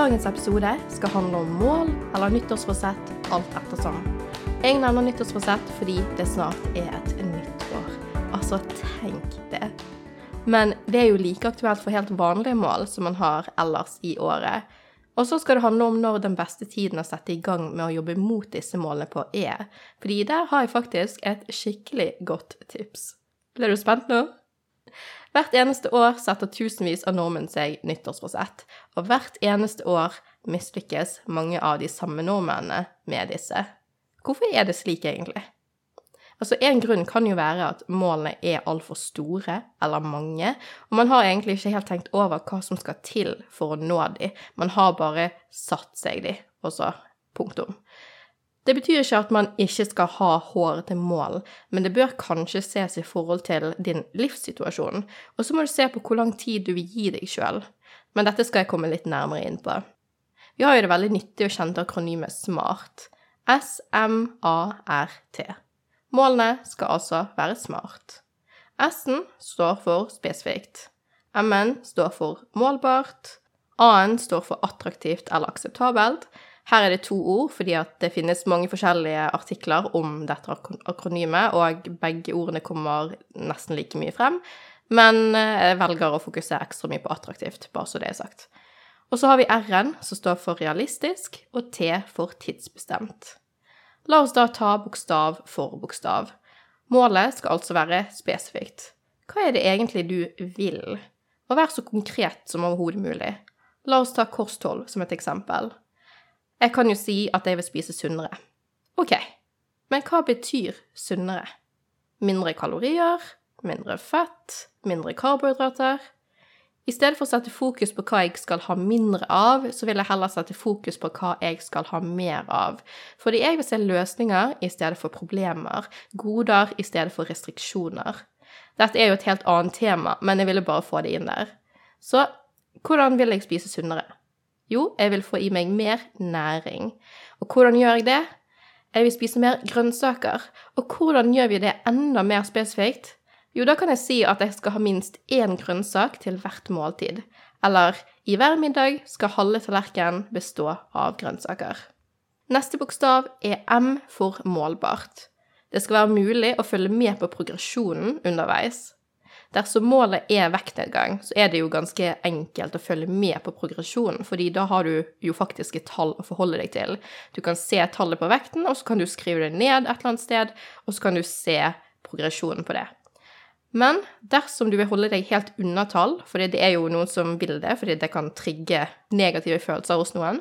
Dagens episode skal handle om mål eller nyttårsforsett, alt ettersom. Jeg nevner nyttårsforsett fordi det snart er et nytt år. Altså, tenk det. Men det er jo like aktuelt for helt vanlige mål som man har ellers i året. Og så skal det handle om når den beste tiden å sette i gang med å jobbe mot disse målene på er. Fordi der har jeg faktisk et skikkelig godt tips. Ble du spent nå? Hvert eneste år setter tusenvis av nordmenn seg nyttårsforsett, og hvert eneste år mislykkes mange av de samme nordmennene med disse. Hvorfor er det slik, egentlig? Altså, En grunn kan jo være at målene er altfor store eller mange, og man har egentlig ikke helt tenkt over hva som skal til for å nå de. Man har bare satt seg de, og så punktum. Det betyr ikke at man ikke skal ha hår til mål, men det bør kanskje ses i forhold til din livssituasjon, og så må du se på hvor lang tid du vil gi deg sjøl. Men dette skal jeg komme litt nærmere inn på. Vi har jo det veldig nyttige og kjente akronymet SMART. S-M-A-R-T. Målene skal altså være smart. S-en står for spesifikt. M-en står for målbart. A-en står for attraktivt eller akseptabelt. Her er det to ord, fordi at det finnes mange forskjellige artikler om dette akronymet, og begge ordene kommer nesten like mye frem. Men eh, jeg velger å fokusere ekstra mye på attraktivt, bare så det er sagt. Og så har vi R-en, som står for realistisk, og T for tidsbestemt. La oss da ta bokstav for bokstav. Målet skal altså være spesifikt. Hva er det egentlig du vil? Og vær så konkret som overhodet mulig. La oss ta kosthold som et eksempel. Jeg kan jo si at jeg vil spise sunnere. Ok, men hva betyr sunnere? Mindre kalorier, mindre fett, mindre karbohydrater? I stedet for å sette fokus på hva jeg skal ha mindre av, så vil jeg heller sette fokus på hva jeg skal ha mer av. Fordi jeg vil se løsninger i stedet for problemer, goder i stedet for restriksjoner. Dette er jo et helt annet tema, men jeg ville bare få det inn der. Så hvordan vil jeg spise sunnere? Jo, jeg vil få i meg mer næring. Og hvordan gjør jeg det? Jeg vil spise mer grønnsaker. Og hvordan gjør vi det enda mer spesifikt? Jo, da kan jeg si at jeg skal ha minst én grønnsak til hvert måltid. Eller i hver middag skal halve tallerkenen bestå av grønnsaker. Neste bokstav er M for målbart. Det skal være mulig å følge med på progresjonen underveis. Dersom målet er vektnedgang, så er det jo ganske enkelt å følge med på progresjonen, fordi da har du jo faktisk et tall å forholde deg til. Du kan se tallet på vekten, og så kan du skrive det ned et eller annet sted, og så kan du se progresjonen på det. Men dersom du vil holde deg helt unna tall, for det er jo noen som vil det, fordi det kan trigge negative følelser hos noen,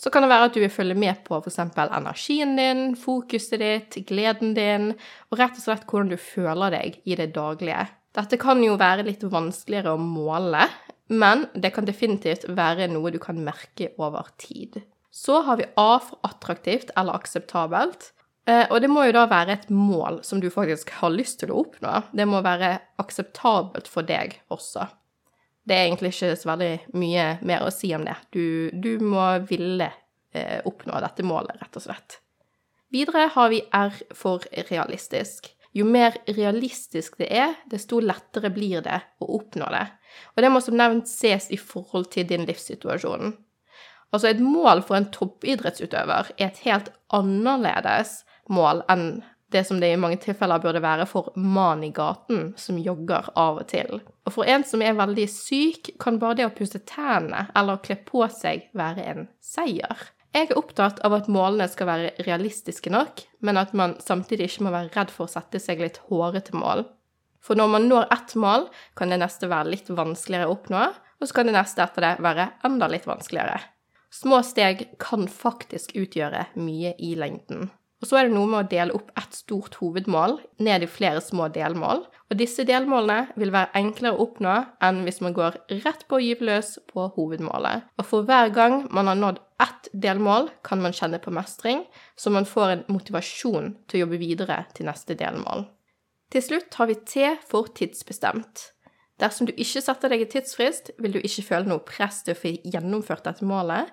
så kan det være at du vil følge med på f.eks. energien din, fokuset ditt, gleden din, og rett og slett hvordan du føler deg i det daglige. Dette kan jo være litt vanskeligere å måle, men det kan definitivt være noe du kan merke over tid. Så har vi A for attraktivt eller akseptabelt. Eh, og det må jo da være et mål som du faktisk har lyst til å oppnå. Det må være akseptabelt for deg også. Det er egentlig ikke så veldig mye mer å si om det. Du, du må ville eh, oppnå dette målet, rett og slett. Videre har vi R for realistisk jo mer realistisk det er, desto lettere blir det å oppnå det. Og det må som nevnt ses i forhold til din livssituasjon. Altså, et mål for en toppidrettsutøver er et helt annerledes mål enn det som det i mange tilfeller burde være for mannen i gaten som jogger av og til. Og for en som er veldig syk, kan bare det å pusse tennene eller å kle på seg være en seier. Jeg er opptatt av at målene skal være realistiske nok, men at man samtidig ikke må være redd for å sette seg litt hårete mål. For når man når ett mål, kan det neste være litt vanskeligere å oppnå, og så kan det neste etter det være enda litt vanskeligere. Små steg kan faktisk utgjøre mye i lengden. Og så er det noe med å dele opp ett stort hovedmål ned i flere små delmål. Og disse delmålene vil være enklere å oppnå enn hvis man går rett på å gyve løs på hovedmålet. Og for hver gang man har nådd ett delmål, kan man kjenne på mestring, så man får en motivasjon til å jobbe videre til neste delmål. Til slutt har vi T for tidsbestemt. Dersom du ikke setter deg i tidsfrist, vil du ikke føle noe press til å få gjennomført dette målet,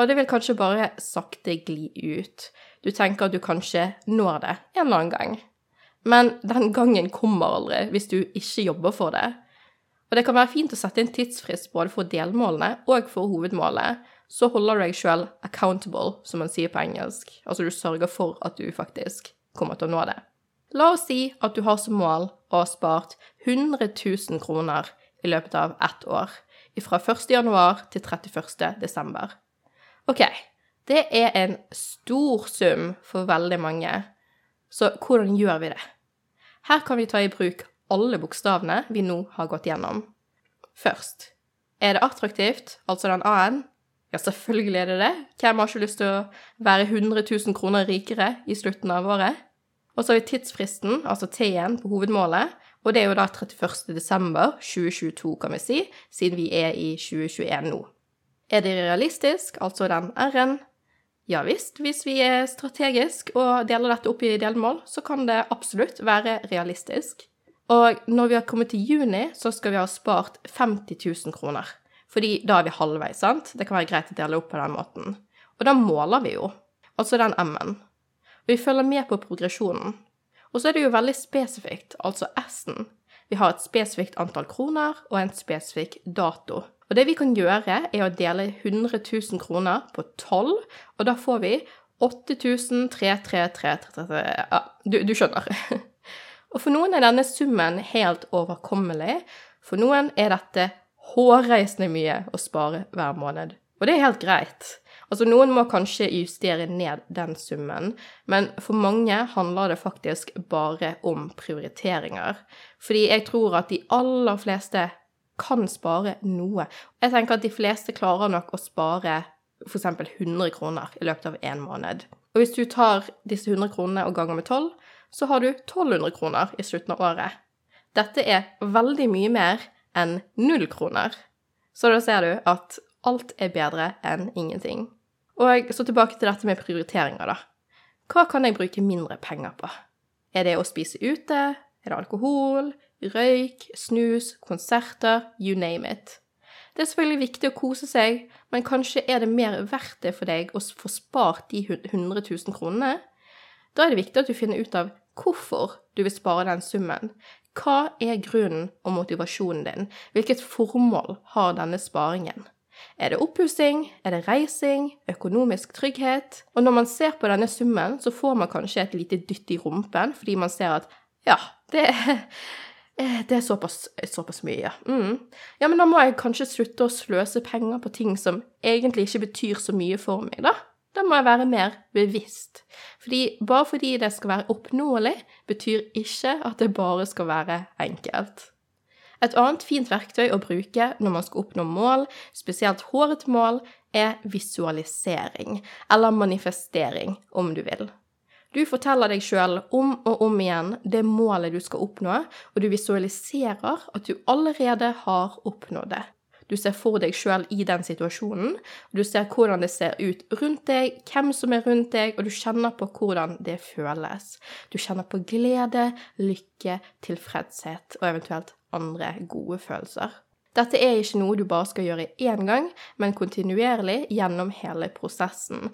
og det vil kanskje bare sakte gli ut. Du tenker at du kanskje når det en eller annen gang. Men den gangen kommer aldri hvis du ikke jobber for det. Og det kan være fint å sette en tidsfrist både for delmålene og for hovedmålet, så holder du deg sjøl accountable, som man sier på engelsk. Altså du sørger for at du faktisk kommer til å nå det. La oss si at du har som mål å ha spart 100 000 kroner i løpet av ett år, fra 1. januar til 31. desember. Ok, det er en stor sum for veldig mange, så hvordan gjør vi det? Her kan vi ta i bruk alle bokstavene vi nå har gått gjennom. Først, er det attraktivt, altså den A-en? Ja, selvfølgelig er det det. Hvem har ikke lyst til å være 100 000 kroner rikere i slutten av året? Og så har vi tidsfristen, altså T-en, på hovedmålet. Og det er jo da 31. desember 2022, kan vi si, siden vi er i 2021 nå. Er det realistisk, altså den R-en? Ja visst, hvis vi er strategisk og deler dette opp i delmål, så kan det absolutt være realistisk. Og når vi har kommet til juni, så skal vi ha spart 50 000 kroner. Fordi da er vi halvveis, sant? Det kan være greit å dele opp på den måten. Og da måler vi jo. Altså den M-en. Vi følger med på progresjonen. Og så er det jo veldig spesifikt, altså S-en. Vi har et spesifikt antall kroner og en spesifikk dato. Og det vi kan gjøre, er å dele 100 000 kroner på 12, og da får vi 833333 Ja, du, du skjønner. og for noen er denne summen helt overkommelig. For noen er dette hårreisende mye å spare hver måned. Og det er helt greit. Altså, noen må kanskje justere ned den summen, men for mange handler det faktisk bare om prioriteringer. Fordi jeg tror at de aller fleste kan spare noe. Jeg tenker at de fleste klarer nok å spare f.eks. 100 kroner i løpet av én måned. Og hvis du tar disse 100 kronene og ganger med 12, så har du 1200 kroner i slutten av året. Dette er veldig mye mer enn null kroner. Så da ser du at alt er bedre enn ingenting. Og så tilbake til dette med prioriteringer, da. Hva kan jeg bruke mindre penger på? Er det å spise ute? Er det alkohol? Røyk? Snus? Konserter? You name it. Det er selvfølgelig viktig å kose seg, men kanskje er det mer verdt det for deg å få spart de 100 000 kronene? Da er det viktig at du finner ut av hvorfor du vil spare den summen. Hva er grunnen og motivasjonen din? Hvilket formål har denne sparingen? Er det oppussing? Er det reising? Økonomisk trygghet? Og når man ser på denne summen, så får man kanskje et lite dytt i rumpen, fordi man ser at ja, det er det er såpass, såpass mye. Mm. Ja, men da må jeg kanskje slutte å sløse penger på ting som egentlig ikke betyr så mye for meg, da. Da må jeg være mer bevisst. Fordi bare fordi det skal være oppnåelig, betyr ikke at det bare skal være enkelt. Et annet fint verktøy å bruke når man skal oppnå mål, spesielt hårete mål, er visualisering, eller manifestering, om du vil. Du forteller deg sjøl om og om igjen det målet du skal oppnå, og du visualiserer at du allerede har oppnådd det. Du ser for deg sjøl i den situasjonen, du ser hvordan det ser ut rundt deg, hvem som er rundt deg, og du kjenner på hvordan det føles. Du kjenner på glede, lykke, tilfredshet og eventuelt andre gode følelser. Dette er ikke noe du bare skal gjøre én gang, men kontinuerlig gjennom hele prosessen.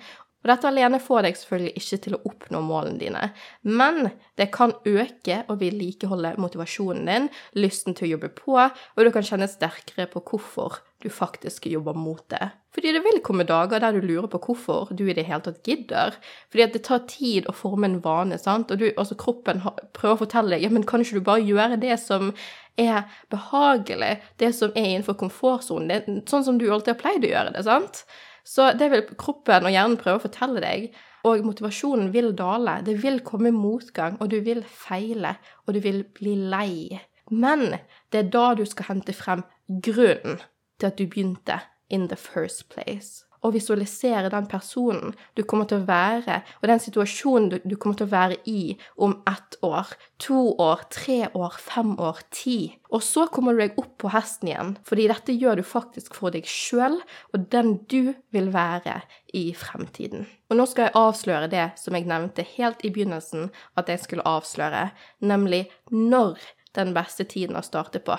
Dette alene får deg selvfølgelig ikke til å oppnå målene dine, men det kan øke og vedlikeholde motivasjonen din, lysten til å jobbe på, og du kan kjenne sterkere på hvorfor du faktisk jobber mot det. Fordi det vil komme dager der du lurer på hvorfor du i det hele tatt gidder. Fordi det tar tid å forme en vane, sant, og du, altså kroppen prøver å fortelle deg ja, men kan ikke du bare gjøre det som er behagelig, det som er innenfor komfortsonen, sånn som du alltid har pleid å gjøre det, sant? Så det vil kroppen og hjernen prøve å fortelle deg, og motivasjonen vil dale. Det vil komme motgang, og du vil feile, og du vil bli lei. Men det er da du skal hente frem grunnen til at du begynte in the first place og visualisere den personen du kommer til å være, og den situasjonen du, kommer til å være i om ett år, to år, tre år, fem år, ti. Og så kommer du deg opp på hesten igjen, fordi dette gjør du faktisk for deg sjøl og den du vil være i fremtiden. Og nå skal jeg avsløre det som jeg nevnte helt i begynnelsen at jeg skulle avsløre, nemlig når den beste tiden å starte på.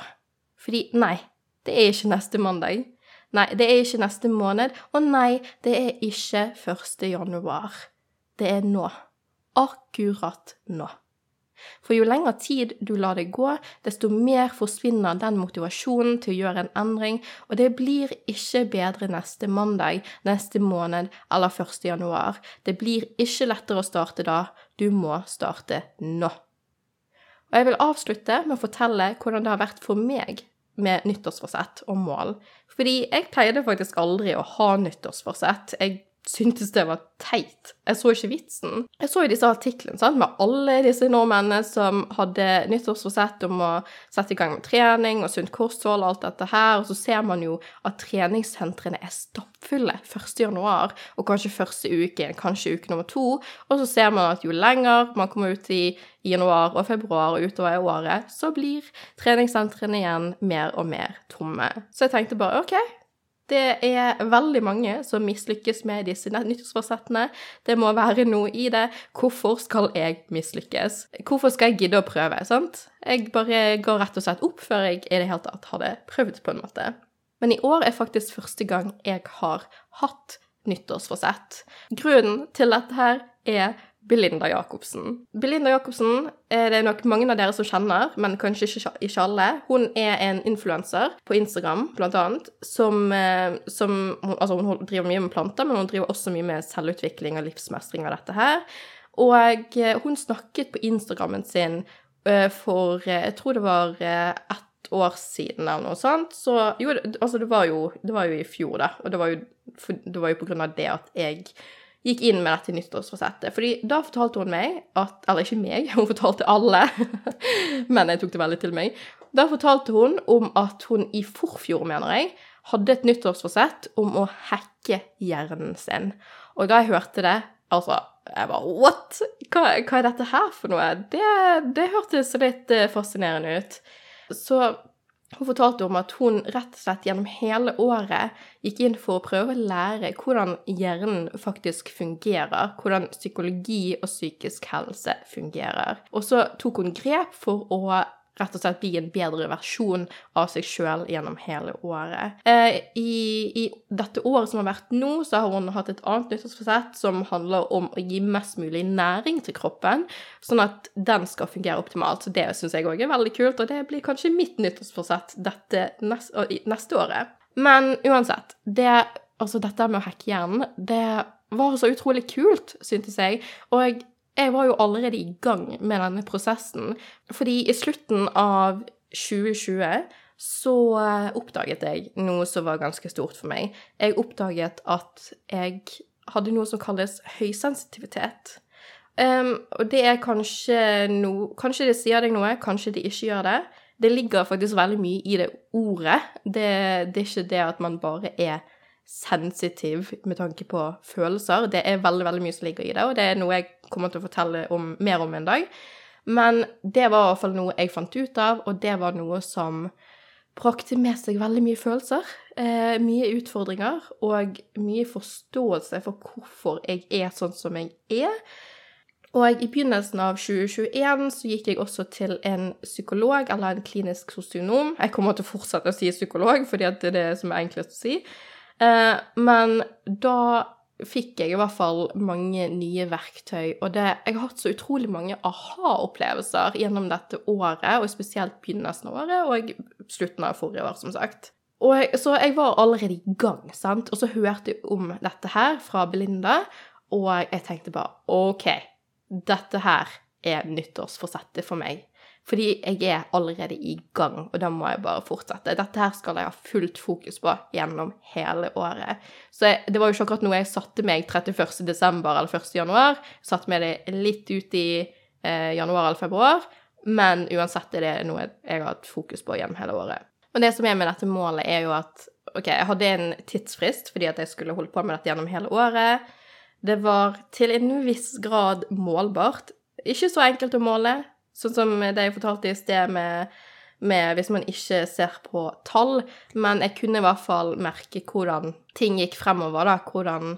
Fordi nei, det er ikke neste mandag. Nei, det er ikke neste måned, og nei, det er ikke 1. januar. Det er nå. Akkurat nå. For jo lengre tid du lar det gå, desto mer forsvinner den motivasjonen til å gjøre en endring, og det blir ikke bedre neste mandag, neste måned eller 1. januar. Det blir ikke lettere å starte da. Du må starte nå. Og jeg vil avslutte med å fortelle hvordan det har vært for meg med nyttårsforsett og mål. Fordi jeg pleide faktisk aldri å ha nyttårsforsett. Jeg syntes det var teit. Jeg så ikke vitsen. Jeg så jo disse artiklene sant, med alle disse nordmennene som hadde nyttårsforsett om å sette i gang med trening og sunt kosthold og alt dette her, og så ser man jo at treningssentrene er stappfulle 1. januar, og kanskje første uke, kanskje uke nummer to, og så ser man at jo lenger man kommer ut i januar og februar og utover i året, så blir treningssentrene igjen mer og mer tomme. Så jeg tenkte bare OK, det er veldig mange som mislykkes med disse nyttårsforsettene. Det må være noe i det. Hvorfor skal jeg mislykkes? Hvorfor skal jeg gidde å prøve? sant? Jeg bare går rett og slett opp før jeg i det hele tatt hadde prøvd, på en måte. Men i år er faktisk første gang jeg har hatt nyttårsforsett. Grunnen til dette her er Belinda Jacobsen. Belinda Jacobsen er det nok mange av dere som kjenner, men kanskje ikke alle. Hun er en influenser på Instagram, blant annet, som, eh, som Altså, hun driver mye med planter, men hun driver også mye med selvutvikling og livsmestring av dette her. Og eh, hun snakket på Instagrammen sin eh, for Jeg tror det var ett år siden eller noe sånt. Så jo, altså det var jo, det var jo i fjor, da. Og det var jo, det var jo på grunn av det at jeg gikk inn med dette nyttårsforsettet. Fordi da fortalte hun meg at Eller ikke meg, hun fortalte alle, men jeg tok det veldig til meg. Da fortalte hun om at hun i forfjor, mener jeg, hadde et nyttårsforsett om å hacke hjernen sin. Og da jeg hørte det, altså Jeg bare What?! Hva, hva er dette her for noe? Det, det hørtes litt eh, fascinerende ut. Så hun fortalte om at hun rett og slett gjennom hele året gikk inn for å prøve å lære hvordan hjernen faktisk fungerer, hvordan psykologi og psykisk helse fungerer. Og så tok hun grep for å rett og slett bli en bedre versjon av seg sjøl gjennom hele året. Eh, i, i, dette året som har vært nå, så har hun hatt et annet nyttårsforsett som handler om å gi mest mulig næring til kroppen, sånn at den skal fungere optimalt. Så det syns jeg òg er veldig kult, og det blir kanskje mitt nyttårsforsett dette neste, neste året. Men uansett, det, altså dette med å hacke hjernen, det var så utrolig kult, syntes jeg. Og jeg var jo allerede i gang med denne prosessen. Fordi i slutten av 2020 så eh, oppdaget jeg noe som var ganske stort for meg. Jeg oppdaget at jeg hadde noe som kalles høysensitivitet. Um, og det er kanskje noe Kanskje det sier deg noe, kanskje det ikke gjør det. Det ligger faktisk veldig mye i det ordet. Det, det er ikke det at man bare er sensitiv med tanke på følelser. Det er veldig, veldig mye som ligger i det, og det er noe jeg kommer til å fortelle om, mer om en dag. Men det var i hvert fall noe jeg fant ut av, og det var noe som brakte med seg veldig mye følelser. Eh, mye utfordringer og mye forståelse for hvorfor jeg er sånn som jeg er. Og i begynnelsen av 2021 så gikk jeg også til en psykolog, eller en klinisk sosionom. Jeg kommer til å fortsette å si psykolog, fordi det er det som er enklest å si. Eh, men da fikk jeg i hvert fall mange nye verktøy, og det, jeg har hatt så utrolig mange aha-opplevelser gjennom dette året, og spesielt begynnelsen av året og slutten av forrige år, som sagt. Og, så jeg var allerede i gang, sant, og så hørte jeg om dette her fra Belinda, og jeg tenkte bare OK, dette her er nyttårsforsettet for meg. Fordi jeg er allerede i gang, og da må jeg bare fortsette. Dette her skal jeg ha fullt fokus på gjennom hele året. Så jeg, det var jo ikke akkurat noe jeg satte meg 31. desember eller 1. januar. Satte meg det litt ut i eh, januar eller februar. Men uansett er det noe jeg har hatt fokus på gjennom hele året. Og det som er med dette målet, er jo at OK, jeg hadde en tidsfrist fordi at jeg skulle holde på med dette gjennom hele året. Det var til en viss grad målbart. Ikke så enkelt å måle, Sånn som det jeg fortalte i sted med, med, hvis man ikke ser på tall. Men jeg kunne i hvert fall merke hvordan ting gikk fremover, da. Hvordan,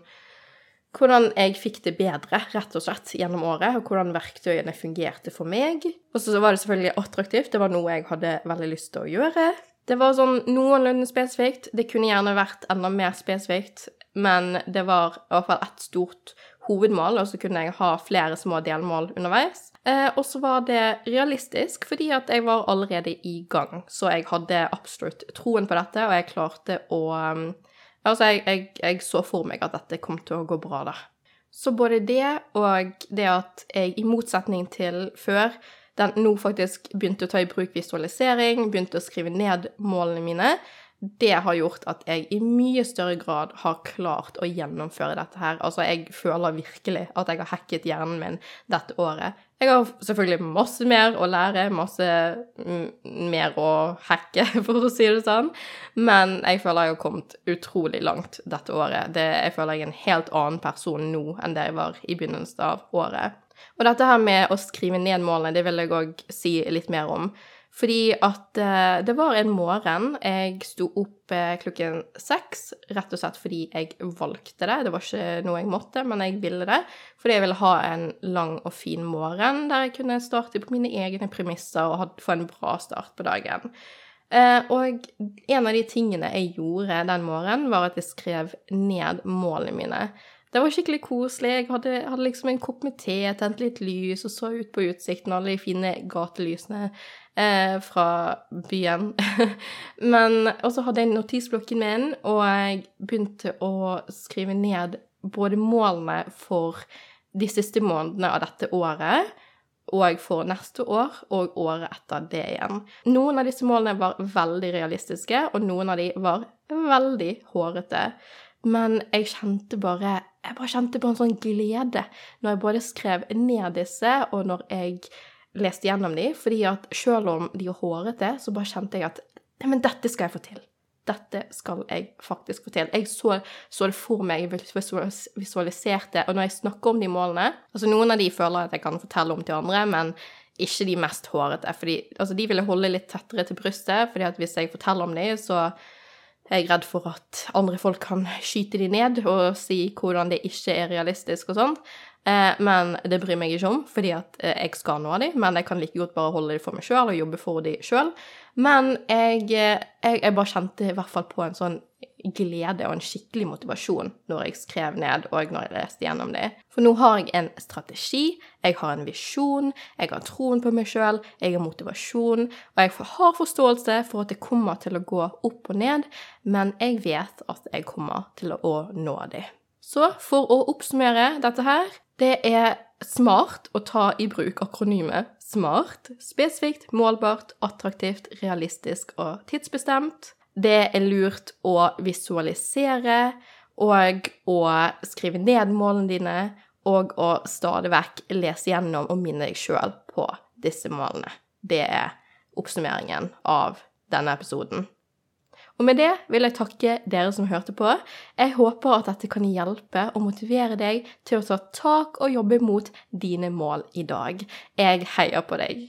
hvordan jeg fikk det bedre, rett og slett, gjennom året. Og hvordan verktøyene fungerte for meg. Og så var det selvfølgelig attraktivt. Det var noe jeg hadde veldig lyst til å gjøre. Det var sånn noenlunde spesifikt. Det kunne gjerne vært enda mer spesifikt, men det var i hvert fall et stort hovedmål, og så kunne jeg ha flere små delmål underveis. Eh, og så var det realistisk, fordi at jeg var allerede i gang. Så jeg hadde absolutt troen på dette, og jeg klarte å um, Altså, jeg, jeg, jeg så for meg at dette kom til å gå bra, da. Så både det og det at jeg, i motsetning til før, den nå faktisk begynte å ta i bruk visualisering, begynte å skrive ned målene mine, det har gjort at jeg i mye større grad har klart å gjennomføre dette her. Altså, jeg føler virkelig at jeg har hacket hjernen min dette året. Jeg har selvfølgelig masse mer å lære, masse mer å hacke, for å si det sånn, men jeg føler jeg har kommet utrolig langt dette året. Det, jeg føler jeg er en helt annen person nå enn det jeg var i begynnelsen av året. Og dette her med å skrive ned målene, det vil jeg òg si litt mer om. Fordi at eh, det var en morgen jeg sto opp eh, klokken seks, rett og slett fordi jeg valgte det. Det var ikke noe jeg måtte, men jeg ville det. Fordi jeg ville ha en lang og fin morgen der jeg kunne starte på mine egne premisser og få en bra start på dagen. Eh, og en av de tingene jeg gjorde den morgenen, var at jeg skrev ned målene mine. Det var skikkelig koselig. Jeg hadde, hadde liksom en kopp med te, tent litt lys og så ut på utsikten, alle de fine gatelysene eh, fra byen. Men Og så hadde jeg notisblokken min, og jeg begynte å skrive ned både målene for de siste månedene av dette året, og for neste år og året etter det igjen. Noen av disse målene var veldig realistiske, og noen av de var veldig hårete. Men jeg kjente bare jeg bare kjente på en sånn glede når jeg både skrev ned disse, og når jeg leste gjennom de, fordi at selv om de er hårete, så bare kjente jeg at men dette skal jeg få til. Dette skal jeg faktisk få til. Jeg så, så det for meg, visualiserte, og når jeg snakker om de målene Altså, noen av de føler jeg at jeg kan fortelle om til andre, men ikke de mest hårete. fordi altså, de vil jeg holde litt tettere til brystet, fordi at hvis jeg forteller om de, så jeg er redd for at andre folk kan skyte de ned og si hvordan det ikke er realistisk og sånn. Men det bryr meg ikke om, fordi at eh, jeg skal nå de, men jeg kan like godt bare holde de for meg sjøl og jobbe for de sjøl. Men jeg, eh, jeg, jeg, bare kjente i hvert fall på en sånn glede og en skikkelig motivasjon når jeg skrev ned og når jeg leste gjennom det. For nå har jeg en strategi, jeg har en visjon, jeg har troen på meg sjøl, jeg har motivasjon, og jeg har forståelse for at det kommer til å gå opp og ned, men jeg vet at jeg kommer til å nå det. Så for å oppsummere dette her det er smart å ta i bruk akronymet SMART. Spesifikt, målbart, attraktivt, realistisk og tidsbestemt. Det er lurt å visualisere og å skrive ned målene dine, og å stadig vekk lese gjennom og minne deg sjøl på disse målene. Det er oppsummeringen av denne episoden. Og med det vil jeg takke dere som hørte på. Jeg håper at dette kan hjelpe og motivere deg til å ta tak og jobbe mot dine mål i dag. Jeg heier på deg.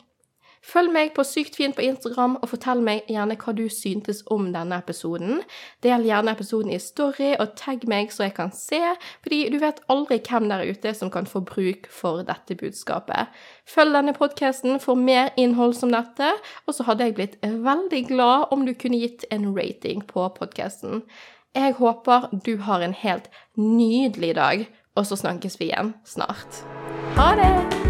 Følg meg på Sykt fint på Instagram, og fortell meg gjerne hva du syntes om denne episoden. Del gjerne episoden i story, og tagg meg så jeg kan se, fordi du vet aldri hvem der ute som kan få bruk for dette budskapet. Følg denne podkasten for mer innhold som dette, og så hadde jeg blitt veldig glad om du kunne gitt en rating på podkasten. Jeg håper du har en helt nydelig dag, og så snakkes vi igjen snart. Ha det!